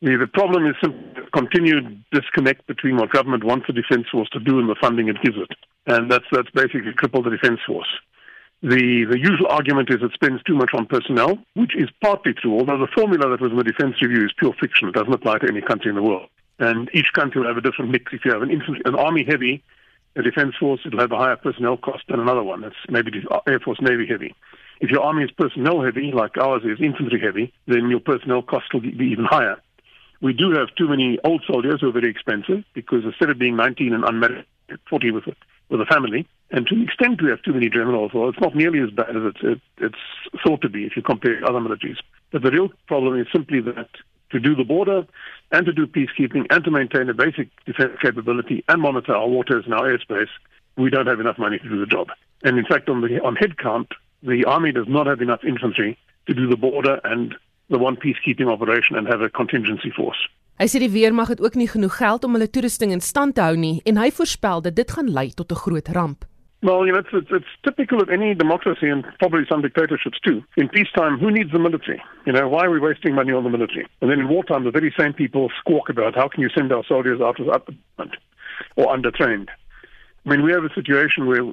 The, the problem is a continued disconnect between what government wants the Defence Force to do and the funding it gives it. And that's, that's basically crippled the Defence Force. The, the usual argument is it spends too much on personnel, which is partly true, although the formula that was in the Defence Review is pure fiction. It doesn't apply to any country in the world. And each country will have a different mix. If you have an, infantry, an army heavy, a defence force, it'll have a higher personnel cost than another one. That's maybe the Air Force Navy heavy. If your army is personnel heavy, like ours is infantry heavy, then your personnel cost will be even higher. We do have too many old soldiers who are very expensive because instead of being 19 and unmarried, 40 with a, with a family, and to an extent we have too many generals, well, it's not nearly as bad as it's, it, it's thought to be if you compare other militaries. But the real problem is simply that to do the border and to do peacekeeping and to maintain a basic defense capability and monitor our waters and our airspace, we don't have enough money to do the job. And in fact, on the on headcount, the army does not have enough infantry to do the border and the one peacekeeping operation and have a contingency force. Hy sê die weermag het ook nie genoeg geld om hulle toerusting in stand te hou nie en hy voorspel dat dit gaan lei tot 'n groot ramp. Well, you know, it's, it's, it's typical of any democracy and probably some dictatorships too. In peacetime, who needs the military? You know, why are we wasting money on the military? And then in wartime, the very same people squawk about how can you send our soldiers out without or undertrained. I mean, we have a situation where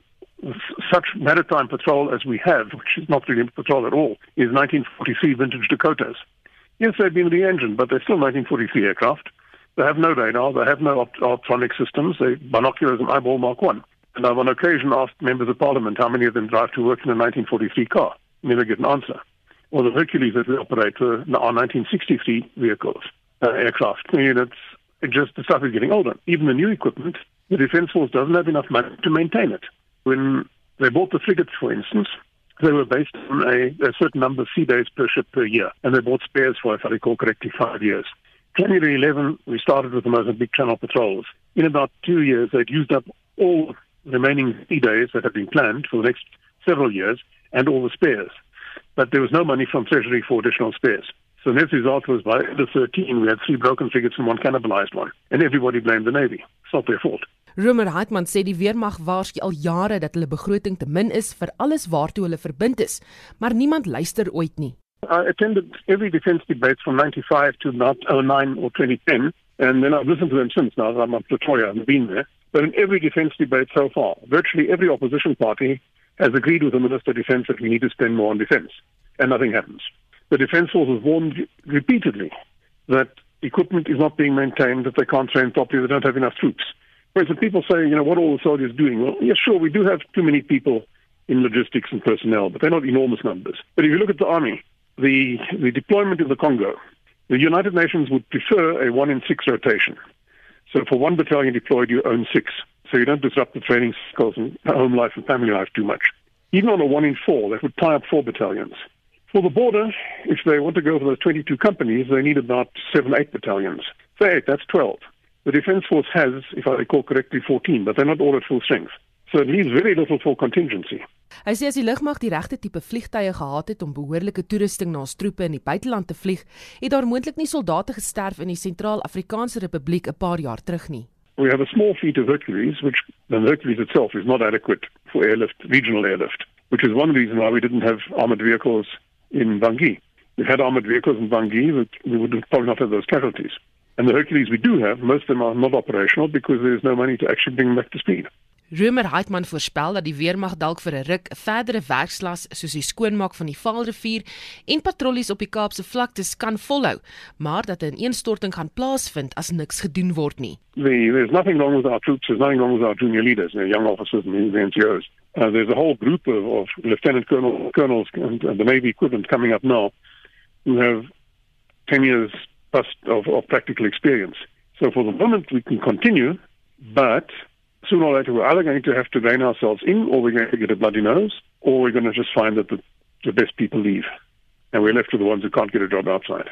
such maritime patrol as we have, which is not really patrol at all, is 1943 vintage Dakotas. Yes, they've been re-engined, but they're still 1943 aircraft. They have no radar, they have no opt- optronic systems, they binoculars and eyeball Mark 1. And I've on occasion asked members of parliament how many of them drive to work in a 1943 car. Never get an answer. Or the Hercules that we operate are 1963 vehicles, uh, aircraft. Mean, it's, it just, the stuff is getting older. Even the new equipment, the Defence Force doesn't have enough money to maintain it. When they bought the frigates, for instance, they were based on a, a certain number of sea days per ship per year, and they bought spares for, if I recall correctly, five years. January 11, we started with the Mozambique Channel patrols. In about two years, they'd used up all remaining sea days that had been planned for the next several years and all the spares. But there was no money from Treasury for additional spares. So the net result was by the 13, we had three broken frigates and one cannibalized one. And everybody blamed the Navy. It's not their fault. Romer Hartman sê die weermag waarsku al jare dat hulle begroting te min is vir alles waartoe hulle verbind is, maar niemand luister ooit nie. I attended every defense debate from 95 to about 09 or 2010, and then I've listened to them since now that I'm at Pretoria and been there. But in every defense debate so far, virtually every opposition party has agreed with the Minister of Defense that we need to spend more on defense, and nothing happens. The Defense Force has warned repeatedly that equipment is not being maintained, that they can't train properly, they don't have enough troops. Whereas when people say, you know, what are all the soldiers doing? Well, yes, sure, we do have too many people in logistics and personnel, but they're not enormous numbers. But if you look at the army, the, the deployment in the Congo, the United Nations would prefer a one in six rotation. So for one battalion deployed, you own six. So you don't disrupt the training cycles and home life and family life too much. Even on a one in four, that would tie up four battalions. For the border, if they want to go for those 22 companies, they need about seven, eight battalions. Say eight, that's 12. The Defence Force has, if I recall correctly, 14, but they're not all at full strength. So it leaves very little for contingency. Hy sê as die lugmag die regte tipe vliegtye gehad het om behoorlike toerusting na ons troepe in die buiteland te vlieg, het daar moontlik nie soldate gesterf in die Sentraal-Afrikaanse Republiek 'n paar jaar terug nie. We have a small fleet of Hercules, which the Hercules itself is not adequate for airlift, regional airlift, which is one reason why we didn't have armored vehicles in Bangui. We had armored vehicles in Bangui, we would probably not have those casualties. And the Hercules we do have, most of them are not operational because there's no money to actually bring them back to speed. Rumer Heitman voorspel dat die weermag dalk vir 'n ruk 'n verdere werkslas soos die skoonmaak van die Vaalrivier en patrollies op die Kaapse vlaktes kan volhou, maar dat 'n ineenstorting gaan plaasvind as niks gedoen word nie. The, there's nothing wrong with our troops, there's nothing wrong with our junior leaders, you know, young officers and the NGOs. Uh, there's a whole group of, of lieutenant colonel, colonels and, and the Navy equivalent coming up now who have 10 years plus of, of practical experience. So for the moment we can continue, but sooner or later we're either going to have to rein ourselves in or we're going to get a bloody nose or we're going to just find that the, the best people leave and we're left with the ones who can't get a job outside.